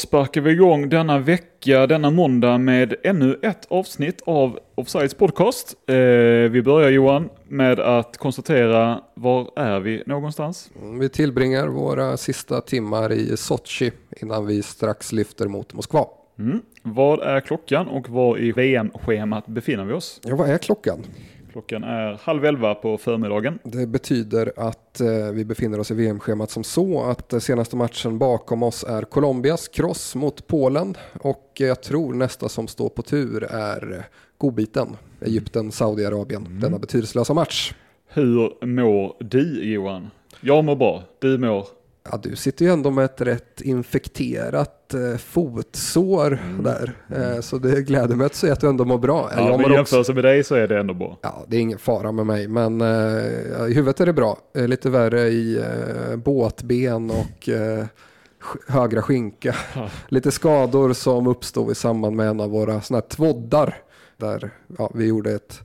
Sparkar vi igång denna vecka, denna måndag med ännu ett avsnitt av Offsides podcast. Eh, vi börjar Johan med att konstatera var är vi någonstans? Mm, vi tillbringar våra sista timmar i Sochi innan vi strax lyfter mot Moskva. Mm. Vad är klockan och var i VM-schemat befinner vi oss? Ja, vad är klockan? Klockan är halv elva på förmiddagen. Det betyder att eh, vi befinner oss i VM-schemat som så att eh, senaste matchen bakom oss är Colombias kross mot Polen och jag tror nästa som står på tur är eh, godbiten Egypten, Saudiarabien, mm. denna betydelselösa match. Hur mår du Johan? Jag mår bra, du mår? Ja, du sitter ju ändå med ett rätt infekterat eh, fotsår mm. där. Eh, så det gläder mig att se att du ändå mår bra. Ja, men i jämförelse med dig så är det ändå bra. Ja, det är ingen fara med mig, men eh, i huvudet är det bra. Eh, lite värre i eh, båtben och eh, högra skinka. Ja. Lite skador som uppstod i samband med en av våra sådana här tvoddar. Där ja, vi gjorde ett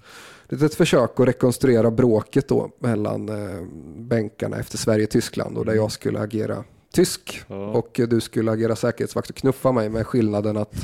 litet försök att rekonstruera bråket då mellan eh, bänkarna efter Sverige-Tyskland och där jag skulle agera tysk ja. och du skulle agera säkerhetsvakt och knuffa mig med skillnaden att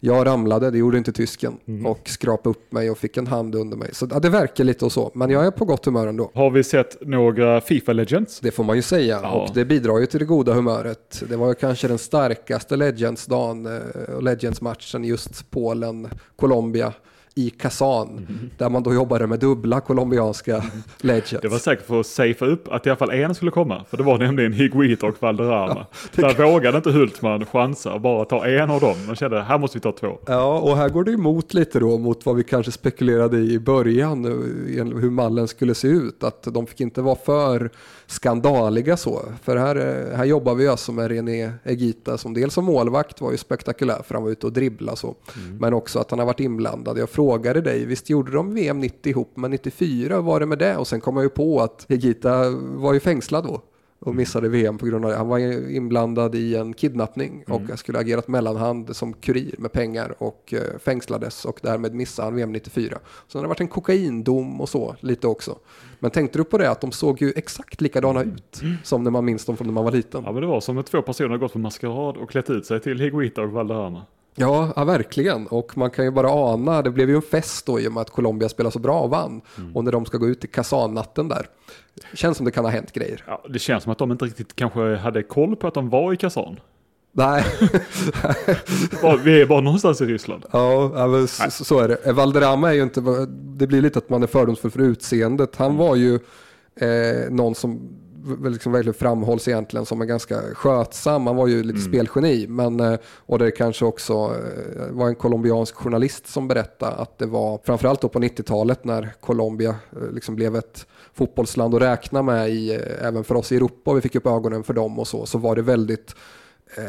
jag ramlade, det gjorde inte tysken, mm. och skrapade upp mig och fick en hand under mig. Så ja, det verkar lite och så, men jag är på gott humör ändå. Har vi sett några Fifa Legends? Det får man ju säga, ja. och det bidrar ju till det goda humöret. Det var ju kanske den starkaste Legends-dagen och eh, Legends-matchen just Polen, Colombia i Kazan. Mm. Där man då jobbade med dubbla colombianska mm. legends. Det var säkert för att safea upp att i alla fall en skulle komma. För det var nämligen Higuita och Valderrama. Ja, Där kan... vågade inte Hultman chansa och bara ta en av dem. Man kände här måste vi ta två. Ja, och här går det emot lite då mot vad vi kanske spekulerade i i början. Hur mallen skulle se ut. Att de fick inte vara för skandaliga så. För här, här jobbar vi alltså med René Egita som dels som målvakt var ju spektakulär för han var ute och dribbla så. Mm. Men också att han har varit inblandad. Jag frågade dig, visst gjorde de VM 90 ihop, men 94 var det med det? Och sen kom jag ju på att Egita var ju fängslad då och missade VM på grund av det. Han var inblandad i en kidnappning mm. och skulle agerat mellanhand som kurir med pengar och eh, fängslades och därmed missade han VM 94. Sen har det varit en kokaindom och så lite också. Men tänkte du på det att de såg ju exakt likadana ut mm. som när man minns dem från när man var liten? Ja men det var som när två personer gått på maskerad och klätt ut sig till Higuita och Valderrama. Ja, ja, verkligen. Och man kan ju bara ana, det blev ju en fest då i och med att Colombia spelade så bra och vann. Mm. Och när de ska gå ut i Kazan-natten där. Känns som det kan ha hänt grejer. Ja, det känns som att de inte riktigt kanske hade koll på att de var i Kazan. Nej. vi är bara någonstans i Ryssland. Ja, men så, så är det. Valderrama är ju inte, det blir lite att man är fördomsfull för utseendet. Han mm. var ju eh, någon som liksom verkligen framhålls egentligen som en ganska skötsam. Han var ju lite mm. spelgeni. Men, eh, och det kanske också eh, var en colombiansk journalist som berättade att det var framförallt då på 90-talet när Colombia eh, liksom blev ett fotbollsland att räkna med i, även för oss i Europa. Vi fick upp ögonen för dem och så. Så var det väldigt,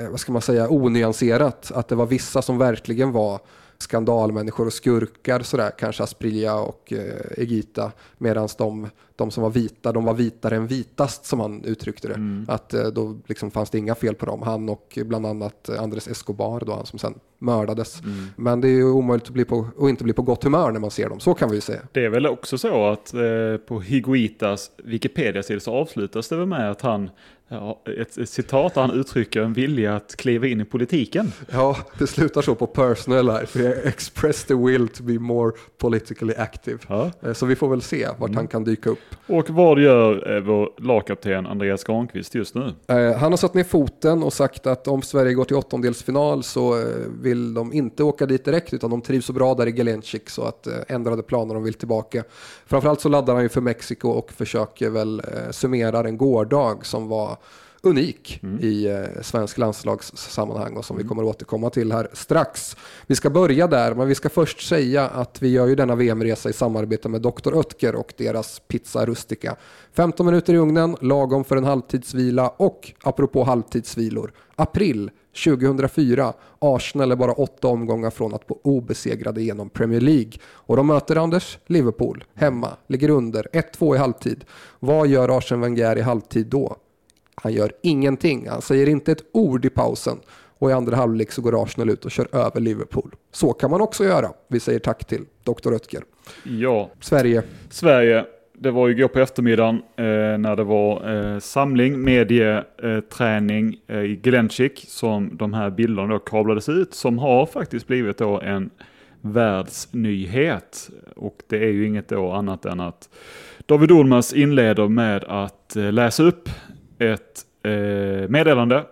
vad ska man säga, onyanserat. Att det var vissa som verkligen var skandalmänniskor och skurkar sådär, kanske Asprilla och eh, Egita, medan de, de som var vita, de var vitare än vitast som han uttryckte det. Mm. Att eh, då liksom fanns det inga fel på dem. Han och bland annat Andres Escobar då, han som sen mördades. Mm. Men det är ju omöjligt att, bli på, att inte bli på gott humör när man ser dem, så kan vi säga. Det är väl också så att eh, på Higuitas Wikipedia-sida så avslutas det väl med att han Ja, ett, ett citat där han uttrycker en vilja att kliva in i politiken. Ja, det slutar så på personal life. Express the will to be more politically active. Ja. Eh, så vi får väl se vart mm. han kan dyka upp. Och vad gör eh, vår lagkapten Andreas Granqvist just nu? Eh, han har satt ner foten och sagt att om Sverige går till åttondelsfinal så vill de inte åka dit direkt utan de trivs så bra där i Gelencik så att ändrade planer de vill tillbaka. Framförallt så laddar han ju för Mexiko och försöker väl summera en gårdag som var unik mm. i eh, svensk landslagssammanhang och som mm. vi kommer att återkomma till här strax. Vi ska börja där, men vi ska först säga att vi gör ju denna VM-resa i samarbete med Dr. Oetker och deras Pizza Rustica. 15 minuter i ugnen, lagom för en halvtidsvila och apropå halvtidsvilor, april 2004. Arsenal är bara åtta omgångar från att gå obesegrade genom Premier League. Och de möter Anders Liverpool hemma, ligger under 1-2 i halvtid. Vad gör Arsen Wenger i halvtid då? Han gör ingenting. Han säger inte ett ord i pausen. Och i andra halvlek så går Arsenal ut och kör över Liverpool. Så kan man också göra. Vi säger tack till Dr. Röttger. Ja. Sverige. Sverige. det var ju igår på eftermiddagen eh, när det var eh, samling, medieträning eh, i Glenchik som de här bilderna då kablades ut som har faktiskt blivit då en världsnyhet. Och det är ju inget då annat än att David Olmas inleder med att eh, läsa upp ett eh, meddelande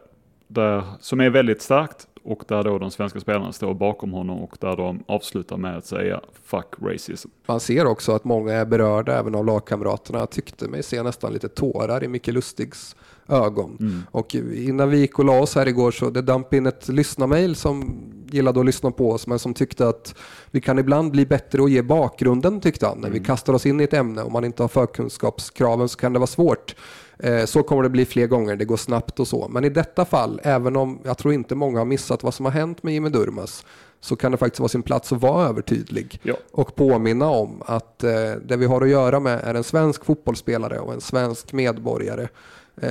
där, som är väldigt starkt och där då de svenska spelarna står bakom honom och där de avslutar med att säga fuck racism. Man ser också att många är berörda även av lagkamraterna. Jag tyckte mig se nästan lite tårar i Micke Lustigs ögon. Mm. Och innan vi gick och la oss här igår så det damp in ett lyssnarmail som gillade att lyssna på oss men som tyckte att vi kan ibland bli bättre och ge bakgrunden tyckte han. När vi mm. kastar oss in i ett ämne och man inte har förkunskapskraven så kan det vara svårt. Eh, så kommer det bli fler gånger, det går snabbt och så. Men i detta fall, även om jag tror inte många har missat vad som har hänt med Jimmy Durmas, så kan det faktiskt vara sin plats att vara övertydlig ja. och påminna om att eh, det vi har att göra med är en svensk fotbollsspelare och en svensk medborgare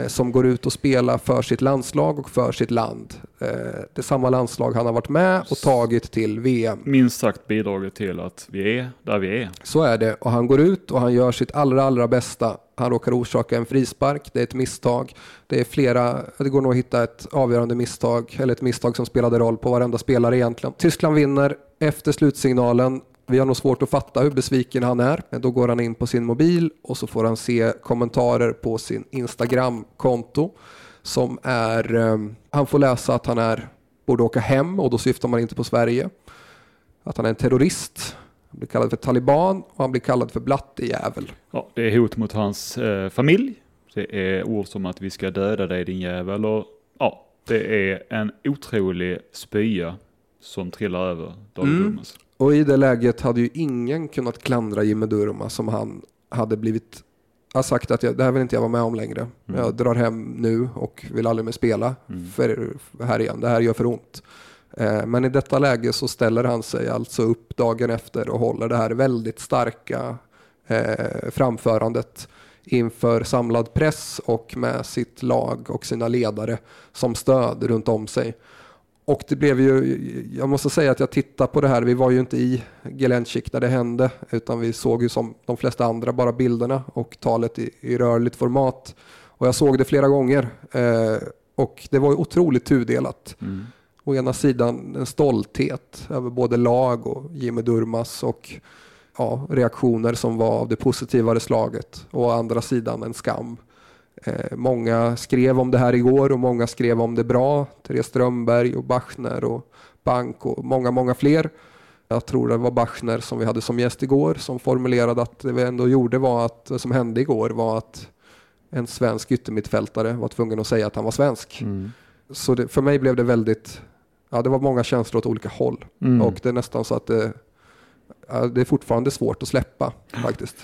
som går ut och spelar för sitt landslag och för sitt land. Eh, det är samma landslag han har varit med och tagit till VM. Minst sagt bidragit till att vi är där vi är. Så är det och han går ut och han gör sitt allra, allra bästa. Han råkar orsaka en frispark, det är ett misstag. Det är flera, det går nog att hitta ett avgörande misstag, eller ett misstag som spelade roll på varenda spelare egentligen. Tyskland vinner efter slutsignalen. Vi har nog svårt att fatta hur besviken han är. Då går han in på sin mobil och så får han se kommentarer på sin Instagram-konto som är, um, han får läsa att han är, borde åka hem och då syftar man inte på Sverige. Att han är en terrorist. Han blir kallad för taliban och han blir kallad för blattejävel. Ja, det är hot mot hans eh, familj. Det är ord som att vi ska döda dig din jävel och ja, det är en otrolig spya som trillar över David mm. Durmas. Och i det läget hade ju ingen kunnat klandra Jimmy Durma som han hade blivit har sagt att jag, det här vill inte jag vara med om längre. Mm. Jag drar hem nu och vill aldrig mer spela mm. för, här igen. Det här gör för ont. Eh, men i detta läge så ställer han sig alltså upp dagen efter och håller det här väldigt starka eh, framförandet inför samlad press och med sitt lag och sina ledare som stöd runt om sig. Och det blev ju, jag måste säga att jag tittar på det här, vi var ju inte i Gelencik där det hände, utan vi såg ju som de flesta andra bara bilderna och talet i, i rörligt format. Och jag såg det flera gånger eh, och det var otroligt tudelat. Mm. Å ena sidan en stolthet över både lag och Jimmy Durmas och ja, reaktioner som var av det positivare slaget. Och å andra sidan en skam. Eh, många skrev om det här igår och många skrev om det bra. Therese Strömberg och Bachner och Bank och många, många fler. Jag tror det var Bachner som vi hade som gäst igår som formulerade att det vi ändå gjorde var att det som hände igår var att en svensk yttermittfältare var tvungen att säga att han var svensk. Mm. Så det, för mig blev det väldigt, ja det var många känslor åt olika håll. Mm. Och det är nästan så att det, ja, det är fortfarande svårt att släppa faktiskt.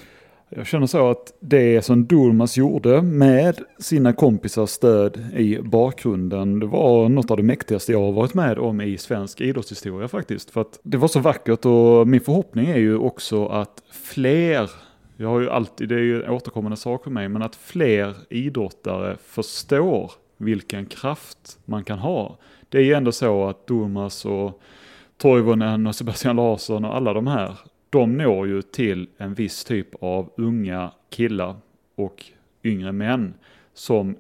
Jag känner så att det som Durmas gjorde med sina kompisars stöd i bakgrunden, det var något av det mäktigaste jag har varit med om i svensk idrottshistoria faktiskt. För att det var så vackert och min förhoppning är ju också att fler, jag har ju alltid, det är ju en återkommande sak för mig, men att fler idrottare förstår vilken kraft man kan ha. Det är ju ändå så att Durmas och Toivonen och Sebastian Larsson och alla de här, de når ju till en viss typ av unga killar och yngre män som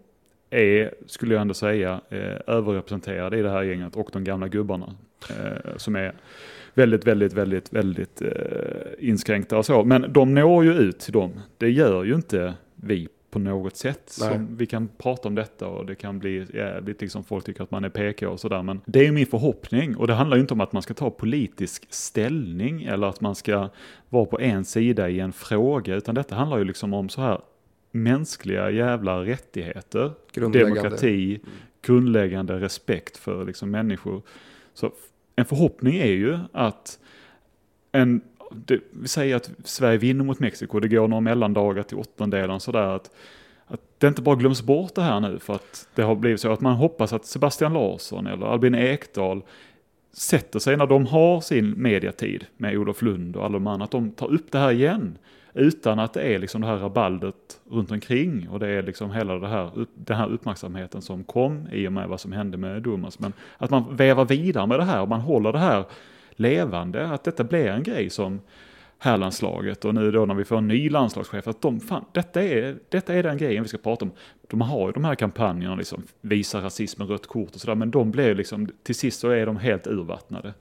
är, skulle jag ändå säga, eh, överrepresenterade i det här gänget och de gamla gubbarna. Eh, som är väldigt, väldigt, väldigt, väldigt eh, inskränkta och så. Men de når ju ut till dem. Det gör ju inte vi på något sätt. Som vi kan prata om detta och det kan bli jävligt liksom folk tycker att man är PK och sådär. Men det är min förhoppning och det handlar ju inte om att man ska ta politisk ställning eller att man ska vara på en sida i en fråga utan detta handlar ju liksom om så här mänskliga jävla rättigheter, demokrati, mm. grundläggande respekt för liksom människor. Så en förhoppning är ju att en det, vi säger att Sverige vinner mot Mexiko, det går några mellandagar till åttondelen sådär. Att, att det inte bara glöms bort det här nu för att det har blivit så att man hoppas att Sebastian Larsson eller Albin Ekdal sätter sig när de har sin mediatid med Olof Lund och alla de andra, att de tar upp det här igen. Utan att det är liksom det här rabaldet runt omkring och det är liksom hela det här, den här uppmärksamheten som kom i och med vad som hände med Domas. Men att man vävar vidare med det här och man håller det här levande, att detta blir en grej som herrlandslaget och nu då när vi får en ny landslagschef att de, fan, detta är, detta är den grejen vi ska prata om. De har ju de här kampanjerna, liksom, visa rasismen rött kort och sådär, men de blir liksom, till sist så är de helt urvattnade.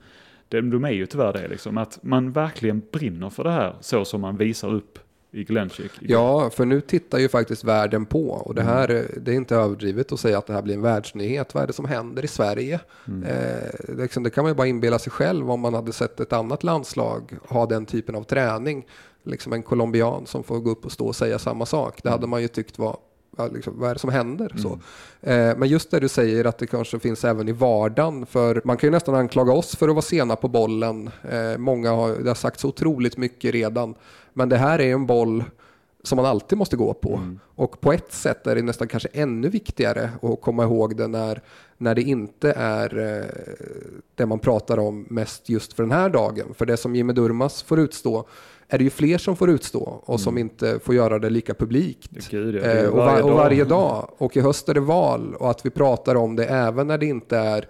De, de är ju tyvärr det, liksom, att man verkligen brinner för det här, så som man visar upp i Glenchick. Ja, för nu tittar ju faktiskt världen på och det här mm. det är inte överdrivet att säga att det här blir en världsnyhet. Vad är det som händer i Sverige? Mm. Eh, liksom, det kan man ju bara inbilla sig själv om man hade sett ett annat landslag ha den typen av träning. Liksom en colombian som får gå upp och stå och säga samma sak. Det hade man ju tyckt var Liksom, vad är det som händer? Mm. Så. Eh, men just det du säger att det kanske finns även i vardagen. För man kan ju nästan anklaga oss för att vara sena på bollen. Eh, många har, det har sagt så otroligt mycket redan. Men det här är en boll som man alltid måste gå på. Mm. Och på ett sätt är det nästan kanske ännu viktigare att komma ihåg det när, när det inte är eh, det man pratar om mest just för den här dagen. För det som Jimmy Durmas får utstå är det ju fler som får utstå och mm. som inte får göra det lika publikt. Gud, ja. Eh, och, var, och, varje dag. Och i höst är det val och att vi pratar om det även när det inte är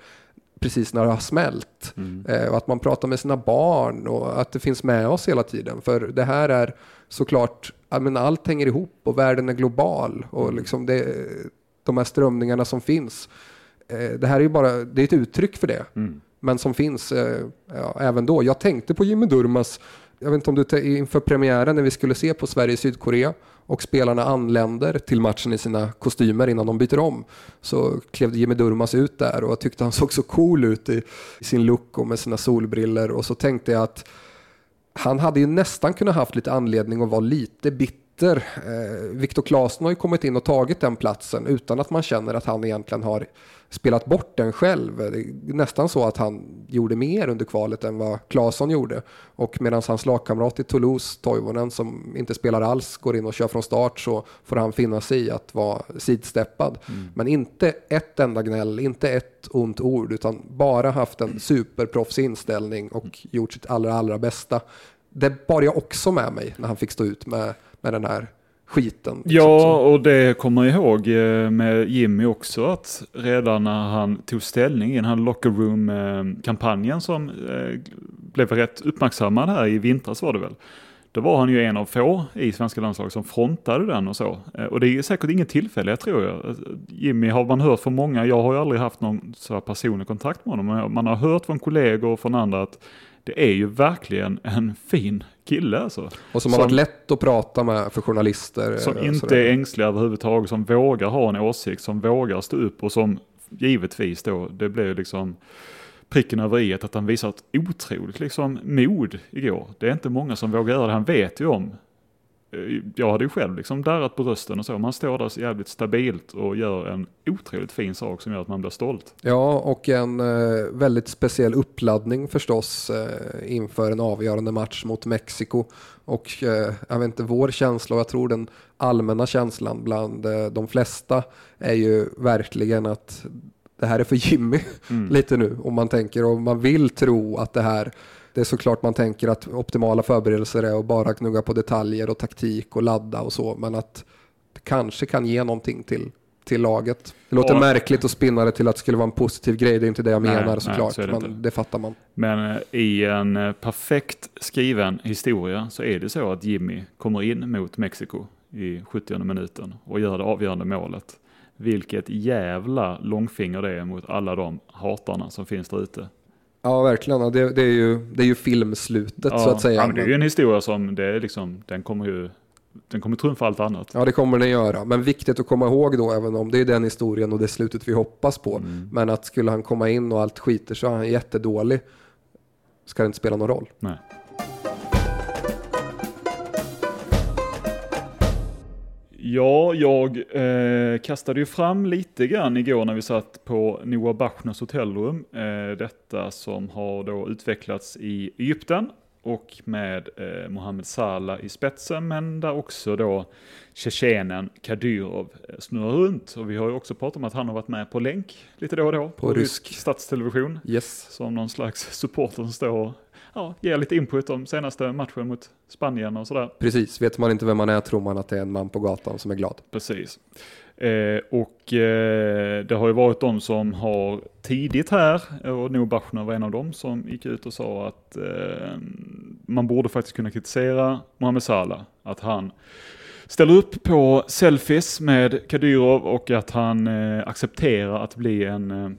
precis när det har smält. Mm. Eh, och att man pratar med sina barn och att det finns med oss hela tiden. För det här är såklart, men allt hänger ihop och världen är global. Och mm. liksom det, de här strömningarna som finns. Eh, det här är ju bara, det är ett uttryck för det. Mm. Men som finns eh, ja, även då. Jag tänkte på Jimmy Durmas jag vet inte om du inför premiären när vi skulle se på Sverige-Sydkorea och spelarna anländer till matchen i sina kostymer innan de byter om så klev Jimmy Durmas ut där och jag tyckte han såg så cool ut i, i sin look och med sina solbriller och så tänkte jag att han hade ju nästan kunnat haft lite anledning att vara lite bitter. Eh, Viktor Claesson har ju kommit in och tagit den platsen utan att man känner att han egentligen har spelat bort den själv. Det är nästan så att han gjorde mer under kvalet än vad Claesson gjorde. Och medan hans lagkamrat i Toulouse, Toivonen, som inte spelar alls, går in och kör från start så får han finna sig i att vara sidsteppad. Mm. Men inte ett enda gnäll, inte ett ont ord, utan bara haft en superproffsig inställning och gjort sitt allra, allra bästa. Det bar jag också med mig när han fick stå ut med, med den här skiten. Liksom. Ja, och det kommer jag ihåg eh, med Jimmy också, att redan när han tog ställning i den här locker room-kampanjen eh, som eh, blev rätt uppmärksammad här i vintras var det väl. Då var han ju en av få i svenska landslaget som frontade den och så. Och det är säkert ingen tillfällighet tror jag. Alltså, Jimmy har man hört från många, jag har ju aldrig haft någon så personlig kontakt med honom, men man har hört från kollegor och från andra att det är ju verkligen en fin kille alltså. Och som, har varit lätt att prata med för journalister. Som eh, inte är ängsliga överhuvudtaget, som vågar ha en åsikt, som vågar stå upp och som givetvis då, det blir liksom pricken över i att han visar ett otroligt liksom mod igår. Det är inte många som vågar göra det, han vet ju om jag hade ju själv liksom darrat på rösten och så. Man står där så jävligt stabilt och gör en otroligt fin sak som gör att man blir stolt. Ja, och en eh, väldigt speciell uppladdning förstås eh, inför en avgörande match mot Mexiko. Och eh, jag vet inte, vår känsla och jag tror den allmänna känslan bland eh, de flesta är ju verkligen att det här är för Jimmy mm. lite nu. Om man tänker och man vill tro att det här det är såklart man tänker att optimala förberedelser är att bara knugga på detaljer och taktik och ladda och så, men att det kanske kan ge någonting till, till laget. Det låter ja. märkligt att spinna det till att det skulle vara en positiv grej, det är inte det jag nej, menar såklart, så det men inte. det fattar man. Men eh, i en eh, perfekt skriven historia så är det så att Jimmy kommer in mot Mexiko i 70 minuten och gör det avgörande målet. Vilket jävla långfinger det är mot alla de hatarna som finns där ute. Ja, verkligen. Det, det, är, ju, det är ju filmslutet ja, så att säga. Ja, det är ju en historia som, det är liksom, den kommer ju den kommer trumfa allt annat. Ja, det kommer den göra. Men viktigt att komma ihåg då, även om det är den historien och det slutet vi hoppas på. Mm. Men att skulle han komma in och allt skiter så är han jättedålig. Ska det inte spela någon roll. Nej. Ja, jag eh, kastade ju fram lite grann igår när vi satt på Noah Bachners hotellrum. Eh, detta som har då utvecklats i Egypten och med eh, Mohammed Salah i spetsen, men där också då tjetjenen Kadyrov eh, snurrar runt. Och vi har ju också pratat om att han har varit med på länk lite då och då. På, på rysk statstelevision. Yes. Som någon slags supporter som står ja, ger lite input om senaste matchen mot Spanien och sådär. Precis, vet man inte vem man är tror man att det är en man på gatan som är glad. Precis. Eh, och eh, det har ju varit de som har tidigt här, och Noah Bachner var en av dem som gick ut och sa att eh, man borde faktiskt kunna kritisera Mohamed Salah. Att han ställer upp på selfies med Kadyrov och att han eh, accepterar att bli en eh,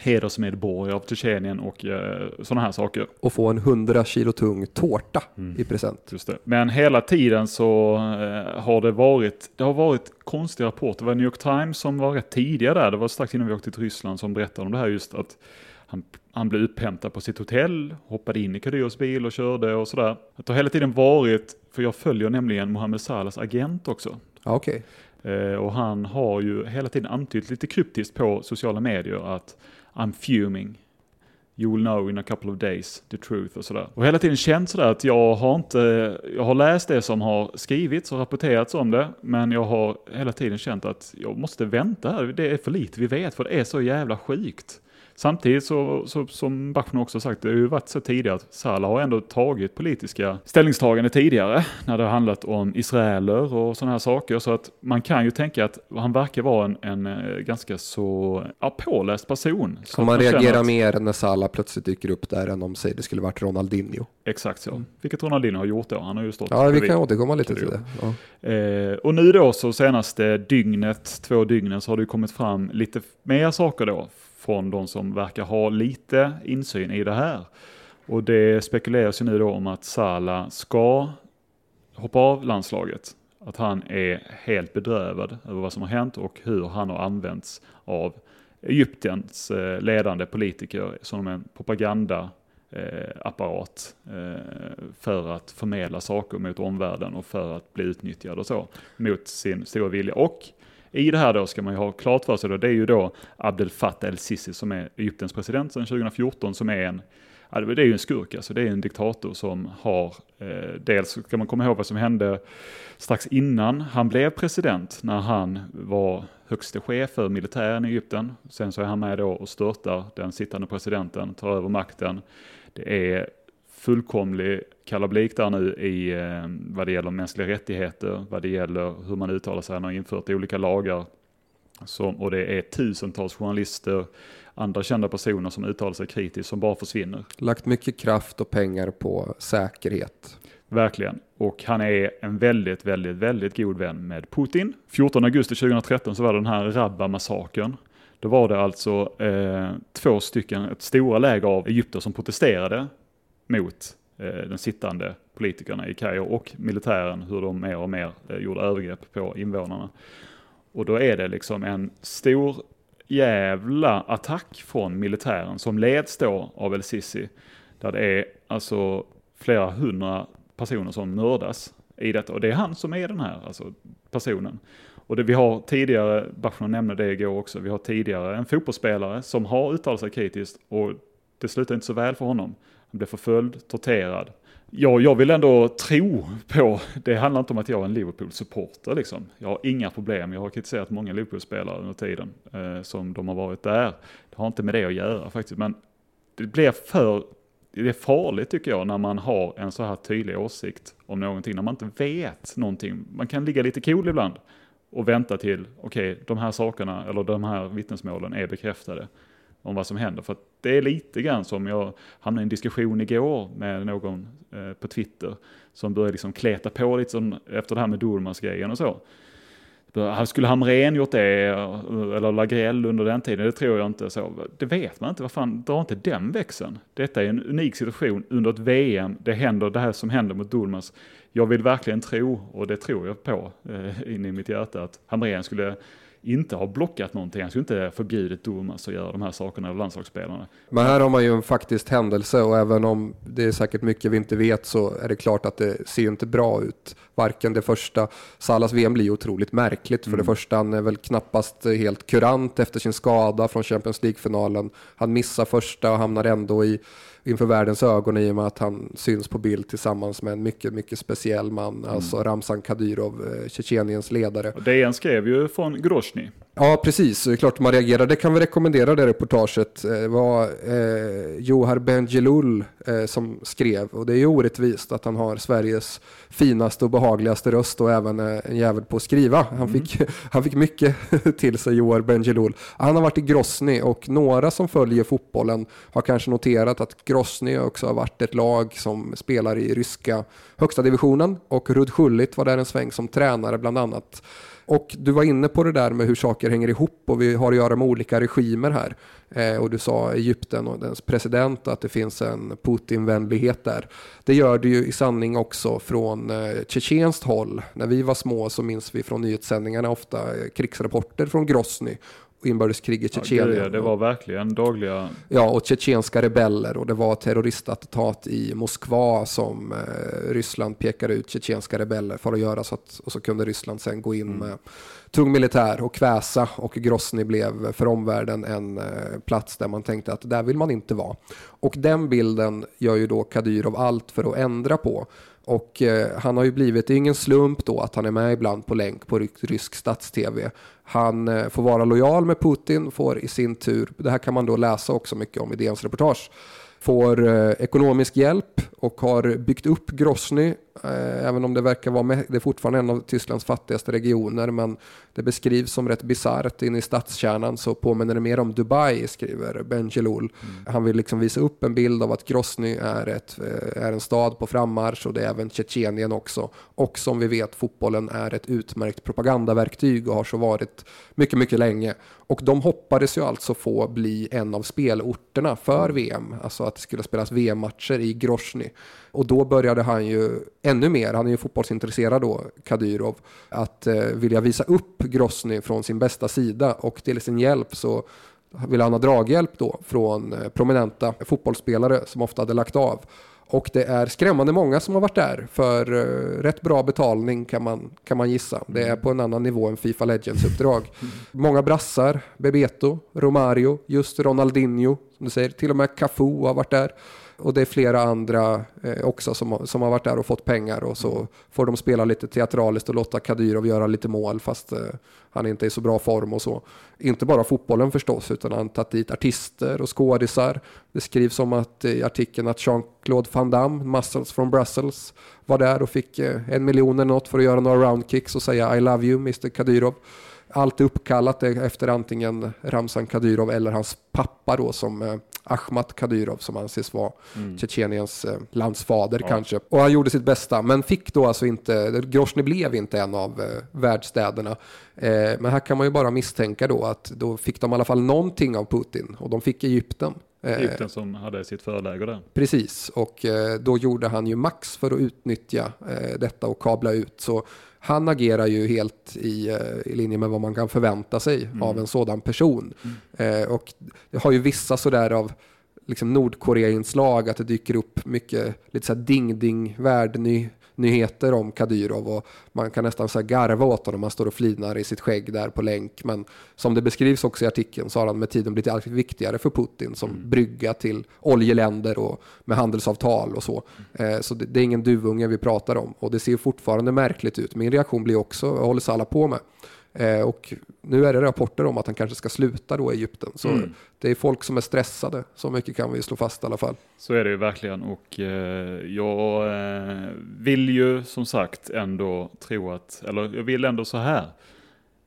hedersmedborgare av Tjetjenien och eh, sådana här saker. Och få en 100 kilo tung tårta mm. i present. Just det. Men hela tiden så eh, har det varit, det har varit konstiga rapporter. Det var New York Times som var rätt tidiga där, det var strax innan vi åkte till Ryssland som berättade om det här just att han, han blev upphämtad på sitt hotell, hoppade in i Kadyros bil och körde och sådär. Det har hela tiden varit, för jag följer nämligen Mohammed Salahs agent också. Okej. Okay. Eh, och han har ju hela tiden antytt lite kryptiskt på sociala medier att I'm fuming. You will know in a couple of days the truth och sådär. Och hela tiden känt sådär att jag har inte, jag har läst det som har skrivits och rapporterats om det, men jag har hela tiden känt att jag måste vänta här, det är för lite vi vet för det är så jävla sjukt. Samtidigt så, så som Bachmann också sagt, det har ju varit så tidigare att Salah har ändå tagit politiska ställningstagande tidigare när det har handlat om israeler och sådana här saker. Så att man kan ju tänka att han verkar vara en, en eh, ganska så ja, påläst person. Så man, man reagerar att... mer när Salah plötsligt dyker upp där än om säg det skulle varit Ronaldinho. Exakt så, mm. vilket Ronaldinho har gjort då. Han har ju stått Ja, vi kan återkomma lite till det. Ja. Eh, och nu då så senaste dygnet, två dygnen, så har det kommit fram lite mer saker då från de som verkar ha lite insyn i det här. Och det spekuleras ju nu då om att Sala ska hoppa av landslaget. Att han är helt bedrövad över vad som har hänt och hur han har använts av Egyptens eh, ledande politiker som en propagandaapparat eh, eh, för att förmedla saker mot omvärlden och för att bli utnyttjad och så mot sin stora vilja. Och i det här då ska man ju ha klart för sig då, det är ju då Abdel Fattah el-Sisi som är Egyptens president sedan 2014 som är en det är ju en skurk, alltså det är en diktator som har, eh, dels ska man komma ihåg vad som hände strax innan han blev president, när han var högste chef för militären i Egypten. Sen så är han med då och störtar den sittande presidenten, tar över makten. Det är fullkomlig kalabalik där nu i eh, vad det gäller mänskliga rättigheter, vad det gäller hur man uttalar sig, han har infört olika lagar. Som, och det är tusentals journalister, andra kända personer som uttalar sig kritiskt som bara försvinner. Lagt mycket kraft och pengar på säkerhet. Verkligen. Och han är en väldigt, väldigt, väldigt god vän med Putin. 14 augusti 2013 så var det den här Rabba-massakern. Då var det alltså eh, två stycken, ett stora läger av egypter som protesterade mot eh, den sittande politikerna i Kairo och militären, hur de mer och mer eh, gjorde övergrepp på invånarna. Och då är det liksom en stor jävla attack från militären som leds då av El-Sisi. Där det är alltså flera hundra personer som mördas i detta. Och det är han som är den här alltså, personen. Och det vi har tidigare, Bachmann nämnde det igår också, vi har tidigare en fotbollsspelare som har uttalat sig kritiskt och det slutar inte så väl för honom. Han blev förföljd, torterad. Ja, jag vill ändå tro på, det handlar inte om att jag är en Liverpool-supporter liksom. Jag har inga problem, jag har kritiserat många Liverpool-spelare under tiden eh, som de har varit där. Det har inte med det att göra faktiskt, men det blir för, det är farligt tycker jag när man har en så här tydlig åsikt om någonting, när man inte vet någonting. Man kan ligga lite cool ibland och vänta till, okej, okay, de här sakerna eller de här vittnesmålen är bekräftade om vad som händer. För det är lite grann som jag hamnade i en diskussion igår med någon eh, på Twitter som började liksom kleta på lite som, efter det här med Durmaz-grejen och så. Ah, skulle Hamrén gjort det, eh, eller Lagrell under den tiden? Det tror jag inte. Så, det vet man inte. Vad fan, dra inte den växeln. Detta är en unik situation under ett VM. Det händer det här som händer mot Durmaz. Jag vill verkligen tro, och det tror jag på eh, in i mitt hjärta, att Hamrén skulle inte har blockat någonting. Han skulle inte förbjudit Durmaz att göra de här sakerna av landslagsspelarna. Men här har man ju en faktisk händelse och även om det är säkert mycket vi inte vet så är det klart att det ser inte bra ut. Varken det första, Salas VM blir otroligt märkligt. För mm. det första, han är väl knappast helt kurant efter sin skada från Champions League-finalen. Han missar första och hamnar ändå i inför världens ögon i och med att han syns på bild tillsammans med en mycket, mycket speciell man, mm. alltså Ramzan Kadyrov, eh, Tjetjeniens ledare. Och DN skrev ju från Grozny Ja, precis. Det är klart man reagerar. Det kan vi rekommendera det reportaget. Det var eh, Johar Bendjelloul eh, som skrev. Och det är ju orättvist att han har Sveriges finaste och behagligaste röst och även eh, en jävel på att skriva. Han, mm. fick, han fick mycket till sig, Johar Bendjelloul. Han har varit i Grosny och några som följer fotbollen har kanske noterat att Grosny också har varit ett lag som spelar i ryska högsta divisionen och Rud Schullit var där en sväng som tränare bland annat. Och du var inne på det där med hur saker hänger ihop och vi har att göra med olika regimer här. Eh, och du sa Egypten och dess president att det finns en Putin-vänlighet där. Det gör det ju i sanning också från eh, tjetjenskt håll. När vi var små så minns vi från nyhetssändningarna ofta eh, krigsrapporter från Grosny inbördeskriget i Tjetjenien. Ja, det, var verkligen dagliga... Ja, och tjetjenska rebeller och det var terroristattentat i Moskva som eh, Ryssland pekade ut tjetjenska rebeller för att göra så att och så kunde Ryssland sen gå in mm. med tung militär och kväsa och Grosny blev för omvärlden en eh, plats där man tänkte att där vill man inte vara. Och den bilden gör ju då Kadyrov allt för att ändra på. Och eh, han har ju blivit, det är ingen slump då att han är med ibland på länk på rysk stats-tv. Han eh, får vara lojal med Putin, får i sin tur, det här kan man då läsa också mycket om i DNs reportage, får eh, ekonomisk hjälp och har byggt upp Grosny även om det verkar vara med, det är fortfarande en av Tysklands fattigaste regioner men det beskrivs som rätt bisarrt inne i stadskärnan så påminner det mer om Dubai skriver Ben Jelloul. Mm. Han vill liksom visa upp en bild av att Grosny är, ett, eh, är en stad på frammarsch och det är även Tjetjenien också. Och som vi vet fotbollen är ett utmärkt propagandaverktyg och har så varit mycket, mycket länge. Och de hoppades ju alltså få bli en av spelorterna för VM, alltså att det skulle spelas VM-matcher i Grosny. Och då började han ju ännu mer, han är ju fotbollsintresserad då, Kadyrov, att eh, vilja visa upp Grosny från sin bästa sida och till sin hjälp så ville han ha draghjälp då från eh, prominenta fotbollsspelare som ofta hade lagt av. Och det är skrämmande många som har varit där för uh, rätt bra betalning kan man, kan man gissa. Det är på en annan nivå än Fifa Legends-uppdrag. Många brassar, Bebeto, Romario, just Ronaldinho, som du säger, till och med Cafu har varit där. Och det är flera andra eh, också som, som har varit där och fått pengar och så får de spela lite teatraliskt och låta Kadyrov göra lite mål fast eh, han inte är i så bra form och så. Inte bara fotbollen förstås utan han har tagit dit artister och skådisar. Det skrivs om att eh, i artikeln att Jean-Claude Van Damme, Muscles from Brussels, var där och fick eh, en miljon eller något för att göra några roundkicks och säga I love you Mr Kadyrov allt är uppkallat efter antingen Ramzan Kadyrov eller hans pappa då som eh, Ahmat Kadyrov som anses vara mm. Tjetjeniens eh, landsfader ja. kanske. Och han gjorde sitt bästa men fick då alltså inte, Grosny blev inte en av eh, världsstäderna. Eh, men här kan man ju bara misstänka då att då fick de i alla fall någonting av Putin och de fick Egypten. Eh, Egypten som hade sitt förläger där. Precis, och eh, då gjorde han ju max för att utnyttja eh, detta och kabla ut. Så han agerar ju helt i, i linje med vad man kan förvänta sig mm. av en sådan person. Mm. och det har ju vissa sådär av liksom Nordkorea-inslag, att det dyker upp mycket lite så ding-ding, världny nyheter om Kadyrov och man kan nästan så garva åt honom. Han står och flinar i sitt skägg där på länk. Men som det beskrivs också i artikeln så har han med tiden blivit allt viktigare för Putin som mm. brygga till oljeländer och med handelsavtal och så. Mm. så det, det, är ingen duvunge vi pratar om och det ser fortfarande märkligt ut. Min reaktion blir också, vad håller alla på med? Eh, och nu är det rapporter om att han kanske ska sluta då i Egypten. Så mm. det är folk som är stressade, så mycket kan vi slå fast i alla fall. Så är det ju verkligen och eh, jag eh, vill ju som sagt ändå tro att, eller jag vill ändå så här,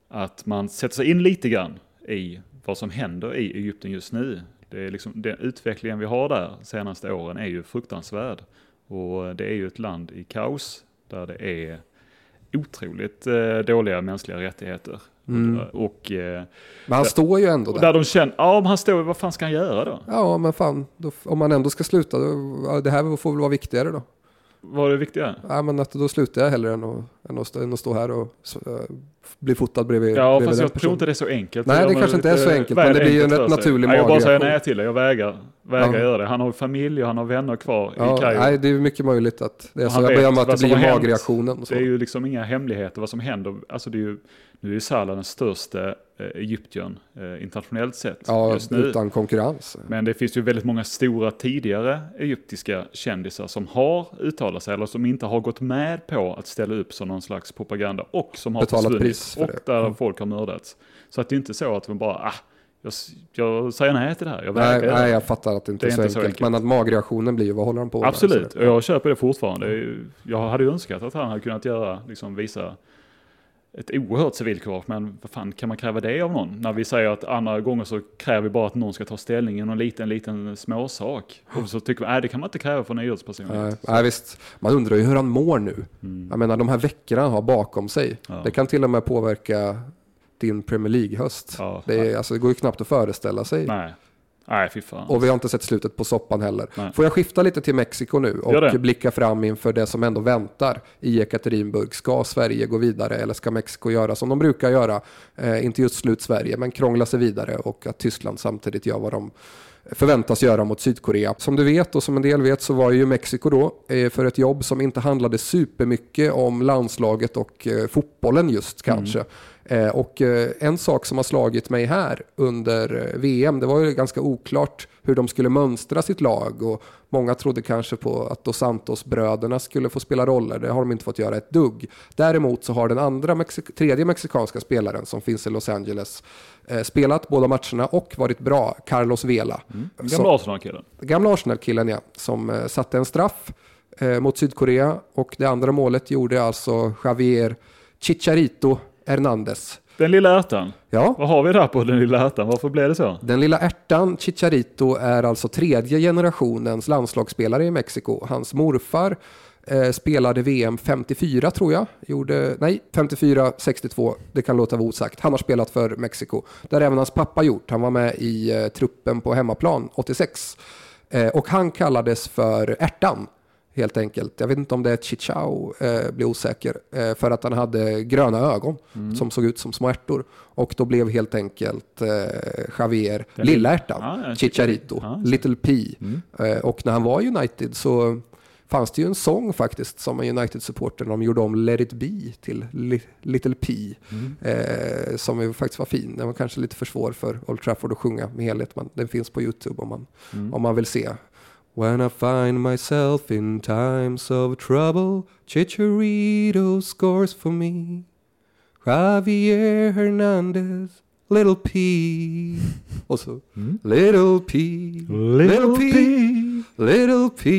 att man sätter sig in lite grann i vad som händer i Egypten just nu. Det är liksom, den utvecklingen vi har där senaste åren är ju fruktansvärd. Och det är ju ett land i kaos där det är otroligt eh, dåliga mänskliga rättigheter. Mm. Och, eh, men han där, står ju ändå där. Där de känner, ja han står vad fan ska han göra då? Ja men fan, då, om man ändå ska sluta, då, det här får väl vara viktigare då. Vad är det viktiga? Ja men att då slutar jag hellre än att, än att, stå, än att stå här och uh, bli fotad bredvid Ja bredvid fast jag tror inte det är så enkelt. Nej det kanske inte är så enkelt men det blir ju en rätt naturlig magreaktion. Jag bara säger nej till det, jag vägrar, vägrar ja. göra det. Han har familj och han har vänner kvar ja, i Kairo. Nej det är mycket möjligt att det är så. Jag ber om att det blir magreaktionen. Det är ju liksom inga hemligheter vad som händer. Alltså det är ju, Nu är Salah den största eh, egyptiern eh, internationellt sett Ja, just nu. utan konkurrens. Men det finns ju väldigt många stora tidigare egyptiska kändisar som har uttalat sig eller som inte har gått med på att ställa upp som någon slags propaganda och som har Betalat försvunnit pris för och där Mm. folk har mördats. Så att det är inte så att man bara, ah, jag, jag säger nej till det här, jag Nej, nej, jag fattar att det inte Det är, så, inte så enkelt, enkelt. Men att magreaktionen blir ju, vad håller han på med? Absolut, Så och jag köper det fortfarande. Jag hade ju önskat att han hade kunnat göra, liksom visa ett oerhört civilkurage, men vad fan kan man kräva det av någon? När vi säger att andra gånger så kräver vi bara att någon ska ta ställning i någon liten, liten småsak. Och så tycker vi, nej det kan man inte kräva från en idrottsperson. Nej, nej, visst. Man undrar ju hur han mår nu. Mm. Jag menar, de här veckorna han har bakom sig. Ja. Det kan till och med påverka din Premier League-höst. Ja, Det, är, alltså, det går ju knappt att föreställa sig. Nej, nej fy fan. Och vi har inte sett slutet på soppan heller. Nej. Får jag skifta lite till Mexiko nu och blicka fram inför det som ändå väntar i Ekaterinburg. Ska Sverige gå vidare eller ska Mexiko göra som de brukar göra? Eh, inte just slut Sverige, men krångla sig vidare och att Tyskland samtidigt gör vad de förväntas göra mot Sydkorea. Som du vet och som en del vet så var ju Mexiko då eh, för ett jobb som inte handlade supermycket om landslaget och eh, fotbollen just kanske. Eh, och eh, en sak som har slagit mig här under eh, VM, det var ju ganska oklart hur de skulle mönstra sitt lag och många trodde kanske på att Dos Santos-bröderna skulle få spela roller. Det har de inte fått göra ett dugg. Däremot så har den andra Mexik- tredje mexikanska spelaren som finns i Los Angeles eh, spelat båda matcherna och varit bra, Carlos Vela. Så- gamla Arsenal-killen. gamla Arsenal-killen ja, som eh, satte en straff eh, mot Sydkorea och det andra målet gjorde alltså Javier Chicharito Hernandez. Den lilla ärtan. Ja, Vad har vi där på den lilla ärtan? Varför blev det så? den lilla ärtan Chicharito är alltså tredje generationens landslagsspelare i Mexiko. Hans morfar eh, spelade VM 54 tror jag. Gjorde, nej, 54, 62. Det kan låta vara osagt. Han har spelat för Mexiko. Där även hans pappa gjort. Han var med i eh, truppen på hemmaplan 86. Eh, och han kallades för ärtan. Helt enkelt. Jag vet inte om det är Chichao, eh, blir osäker. Eh, för att han hade gröna ögon som såg ut som små ärtor. Och då blev helt enkelt eh, Javier lilla ärtan, Ah, ja, Chicharito, Ah, Little P. Mm. Eh, och när han var i United så fanns det ju en sång faktiskt som en United-supporter de gjorde om Let It Be till Li- Little P. Mm. Eh, som ju faktiskt var fin. Den var kanske lite för svår för Old Trafford att sjunga med helhet men den finns på YouTube om man, Mm. om man vill se. When I find myself in times of trouble Chicharito scores for me Javier Hernandez Little P Och så Mm. Little P Little P Little P,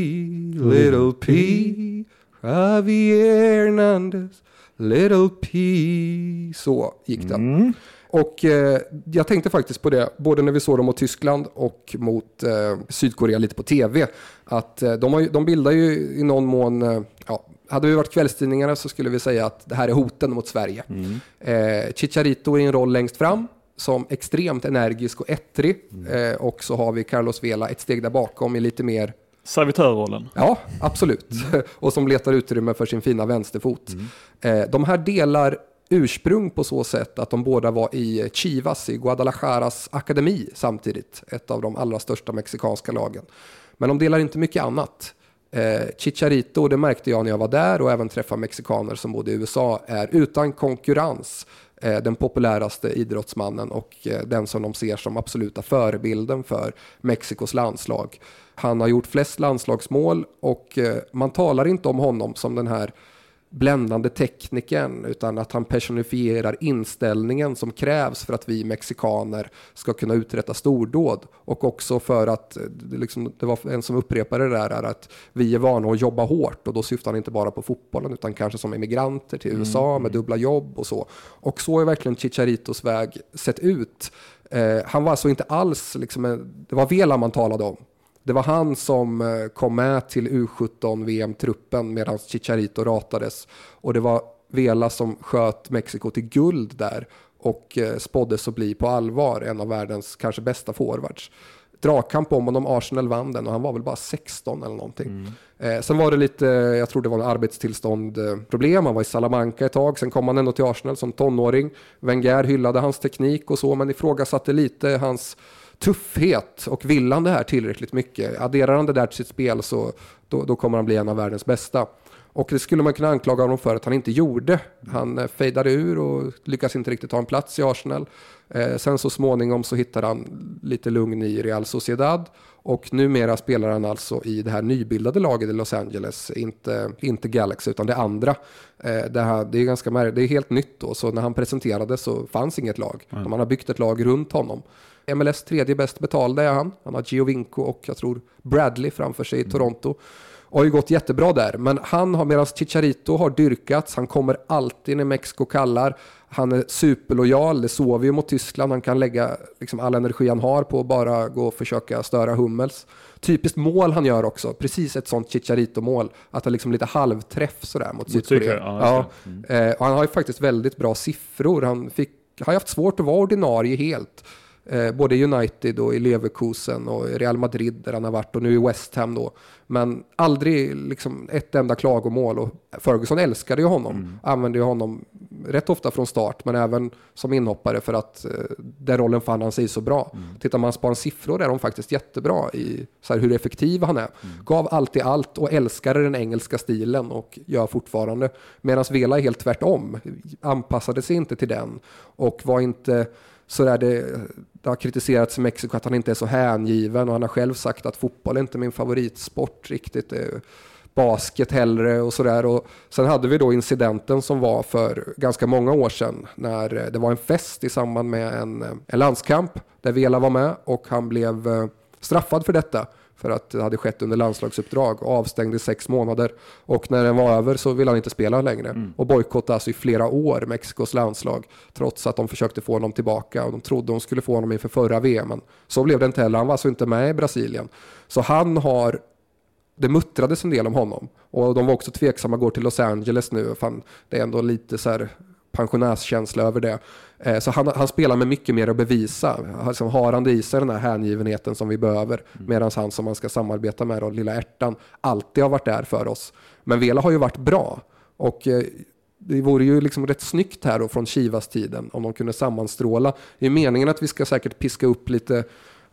little P, Javier Hernandez, little P. Så gick den. Mm. Och eh, jag tänkte faktiskt på det, både när vi såg dem mot Tyskland och mot eh, Sydkorea lite på tv. Att eh, de, har de bildar ju i någon mån, eh, ja, hade vi varit kvällstidningarna så skulle vi säga att det här är hoten mot Sverige. Mm. Eh, Chicharito i en roll längst fram som extremt energisk och ettrig. Eh, och så har vi Carlos Vela ett steg där bakom i lite mer Servitörrollen. Ja, absolut. Och som letar utrymme för sin fina vänsterfot. Eh, de här delar ursprung på så sätt att de båda var i Chivas, i Guadalajaras akademi samtidigt. Ett av de allra största mexikanska lagen. Men de delar inte mycket annat. Eh, Chicharito, det märkte jag när jag var där och även träffade mexikaner som bodde i USA, är utan konkurrens eh, den populäraste idrottsmannen och eh, den som de ser som absoluta förebilden för Mexikos landslag. Han har gjort flest landslagsmål och eh, man talar inte om honom som den här bländande tekniken utan att han personifierar inställningen som krävs för att vi mexikaner ska kunna uträtta stordåd och också för att eh, det liksom, det var en som upprepade det där är att vi är vana att jobba hårt och då syftar han inte bara på fotbollen utan kanske som immigranter till USA med dubbla jobb och så. Och så är verkligen Chicharitos väg sett ut. Eh, han var alltså inte alls, liksom, det var Vela man talade om. Det var han som eh, kom med till U17 VM-truppen medan Chicharito ratades. Och det var Vela som sköt Mexiko till guld där och eh, spåddes att bli på allvar en av världens kanske bästa forwards. Dragkamp om honom, Arsenal vann den och han var väl bara 16 eller någonting. Eh, sen var det lite, jag tror det var en arbetstillstånd eh, problem, han var i Salamanca ett tag, sen kom han ändå till Arsenal som tonåring. Wenger hyllade hans teknik och så, men ifrågasatte lite hans tuffhet och vill han det här tillräckligt mycket? Adderar han det där till sitt spel så då, då kommer han bli en av världens bästa. Och det skulle man kunna anklaga honom för att han inte gjorde. Han eh, fejdade ur och lyckas inte riktigt ta en plats i Arsenal. Eh, sen så småningom så hittade han lite lugn i Real Sociedad. Och numera spelar han alltså i det här nybildade laget i Los Angeles, inte, inte Galaxy utan det andra. Eh, det, här, det, är ganska märkligt, det är helt nytt då, så när han presenterades så fanns inget lag. Mm. Man har byggt ett lag runt honom. MLS tredje bäst betalda är han. Han har Giovinco och jag tror Bradley framför sig i mm. Toronto. Och har ju gått jättebra där, men han har medan Chicharito har dyrkats, han kommer alltid när Mexiko kallar. Han är superlojal, det såg vi ju mot Tyskland. Han kan lägga liksom all energi han har på att bara gå och försöka störa Hummels. Typiskt mål han gör också, precis ett sånt Chicharito-mål. Att han liksom lite halvträff sådär mot, Sydkorea. Ja, mm. eh, han har ju faktiskt väldigt bra siffror. Han fick, har haft svårt att vara ordinarie helt. Eh, både i United och i Leverkusen och i Real Madrid där han har varit och nu i West Ham då. Men aldrig liksom ett enda klagomål och Ferguson älskade ju honom. Mm. Använde ju honom rätt ofta från start men även som inhoppare för att eh, den rollen fann han sig så bra. Mm. Tittar man på hans siffror är de faktiskt jättebra i så här, hur effektiv han är. Mm. Gav alltid allt och älskade den engelska stilen och gör fortfarande. Medan Vela är helt tvärtom. Anpassade sig inte till den och var inte så där det, det har kritiserats i Mexiko att han inte är så hängiven och han har själv sagt att fotboll är inte min favoritsport riktigt. Eh, basket hellre och sådär. Sen hade vi då incidenten som var för ganska många år sedan när eh, det var en fest i samband med en, eh, en landskamp där Vela var med och han blev straffad för detta för att det hade skett under landslagsuppdrag och avstängd i sex månader. Och när den var över så ville han inte spela längre mm. och bojkottade alltså i flera år Mexikos landslag trots att de försökte få honom tillbaka och de trodde de skulle få honom inför förra VM. Men så blev det inte heller. Han var alltså inte med i Brasilien. Så han har det muttrades en del om honom och de var också tveksamma att gå till Los Angeles nu. Fan, det är ändå lite så här pensionärskänsla över det. Eh, så han, han, spelar med mycket mer att bevisa. Alltså, har han det i sig den här hängivenheten som vi behöver. Mm. Medan han som man ska samarbeta med, då, lilla ärtan, alltid har varit där för oss. Men Vela har ju varit bra. Och eh, det vore ju liksom rätt snyggt här då från Chivas tiden om de kunde sammanstråla. Det är meningen att vi ska säkert piska upp lite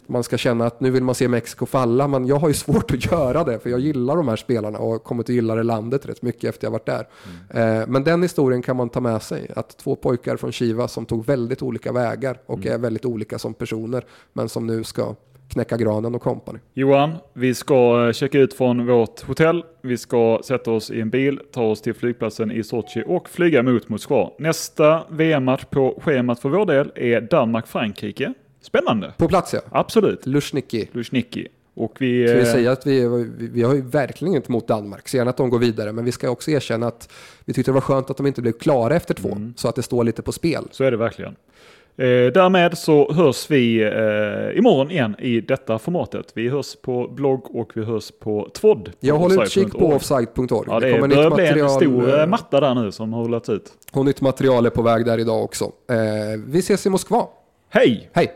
man ska känna att nu vill man se Mexiko falla, men jag har ju svårt att göra det för jag gillar de här spelarna och kommer att gilla det landet rätt mycket efter jag varit där. Mm. Eh, men den historien kan man ta med sig, att två pojkar från Chiva som tog väldigt olika vägar och mm. är väldigt olika som personer, men som nu ska knäcka granen och kompani. Johan, vi ska checka ut från vårt hotell. Vi ska sätta oss i en bil, ta oss till flygplatsen i Sochi och flyga mot Moskva. Nästa VM-match på schemat för vår del är Danmark-Frankrike. Spännande. På plats ja. Absolut. Lushniki. Lushniki. Och vi, ska vi eh, säga att vi, vi, vi har ju verkligen inte emot Danmark, så gärna att de går vidare, men vi ska också erkänna att vi tyckte det var skönt att de inte blev klara efter två, mm. så att det står lite på spel. Så är det verkligen. Eh, därmed så hörs vi eh, imorgon igen i detta formatet. Vi hörs på blogg och vi hörs på Tvod. Jag håller utkik på offside.org. Ja, det, det börjar bli en stor eh, matta där nu som har rullats ut. Och nytt material är på väg där idag också. Eh, vi ses i Moskva. Hej! Hej!